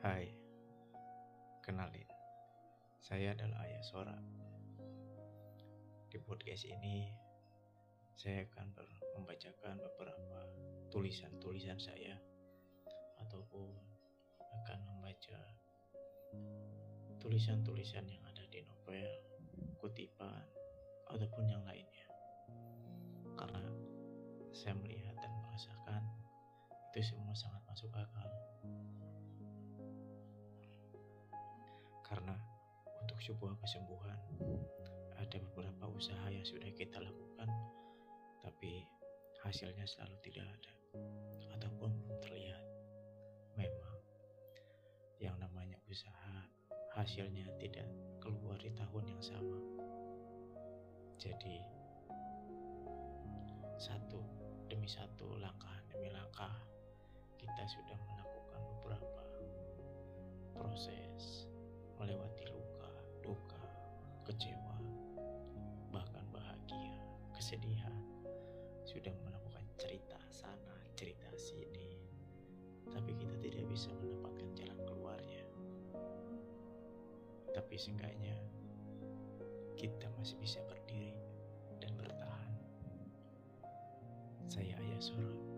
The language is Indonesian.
Hai, kenalin, saya adalah Ayah Sora. Di podcast ini, saya akan membacakan beberapa tulisan-tulisan saya, ataupun akan membaca tulisan-tulisan yang ada di novel, kutipan, ataupun yang lainnya. Karena saya melihat dan merasakan itu semua sangat masuk akal. Sebuah kesembuhan ada beberapa usaha yang sudah kita lakukan tapi hasilnya selalu tidak ada ataupun belum terlihat. Memang yang namanya usaha hasilnya tidak keluar di tahun yang sama. Jadi satu demi satu langkah demi langkah kita sudah melakukan beberapa proses melewati kecewa, bahkan bahagia, kesedihan, sudah melakukan cerita sana, cerita sini, tapi kita tidak bisa mendapatkan jalan keluarnya. Tapi seenggaknya kita masih bisa berdiri dan bertahan. Saya Ayah Sora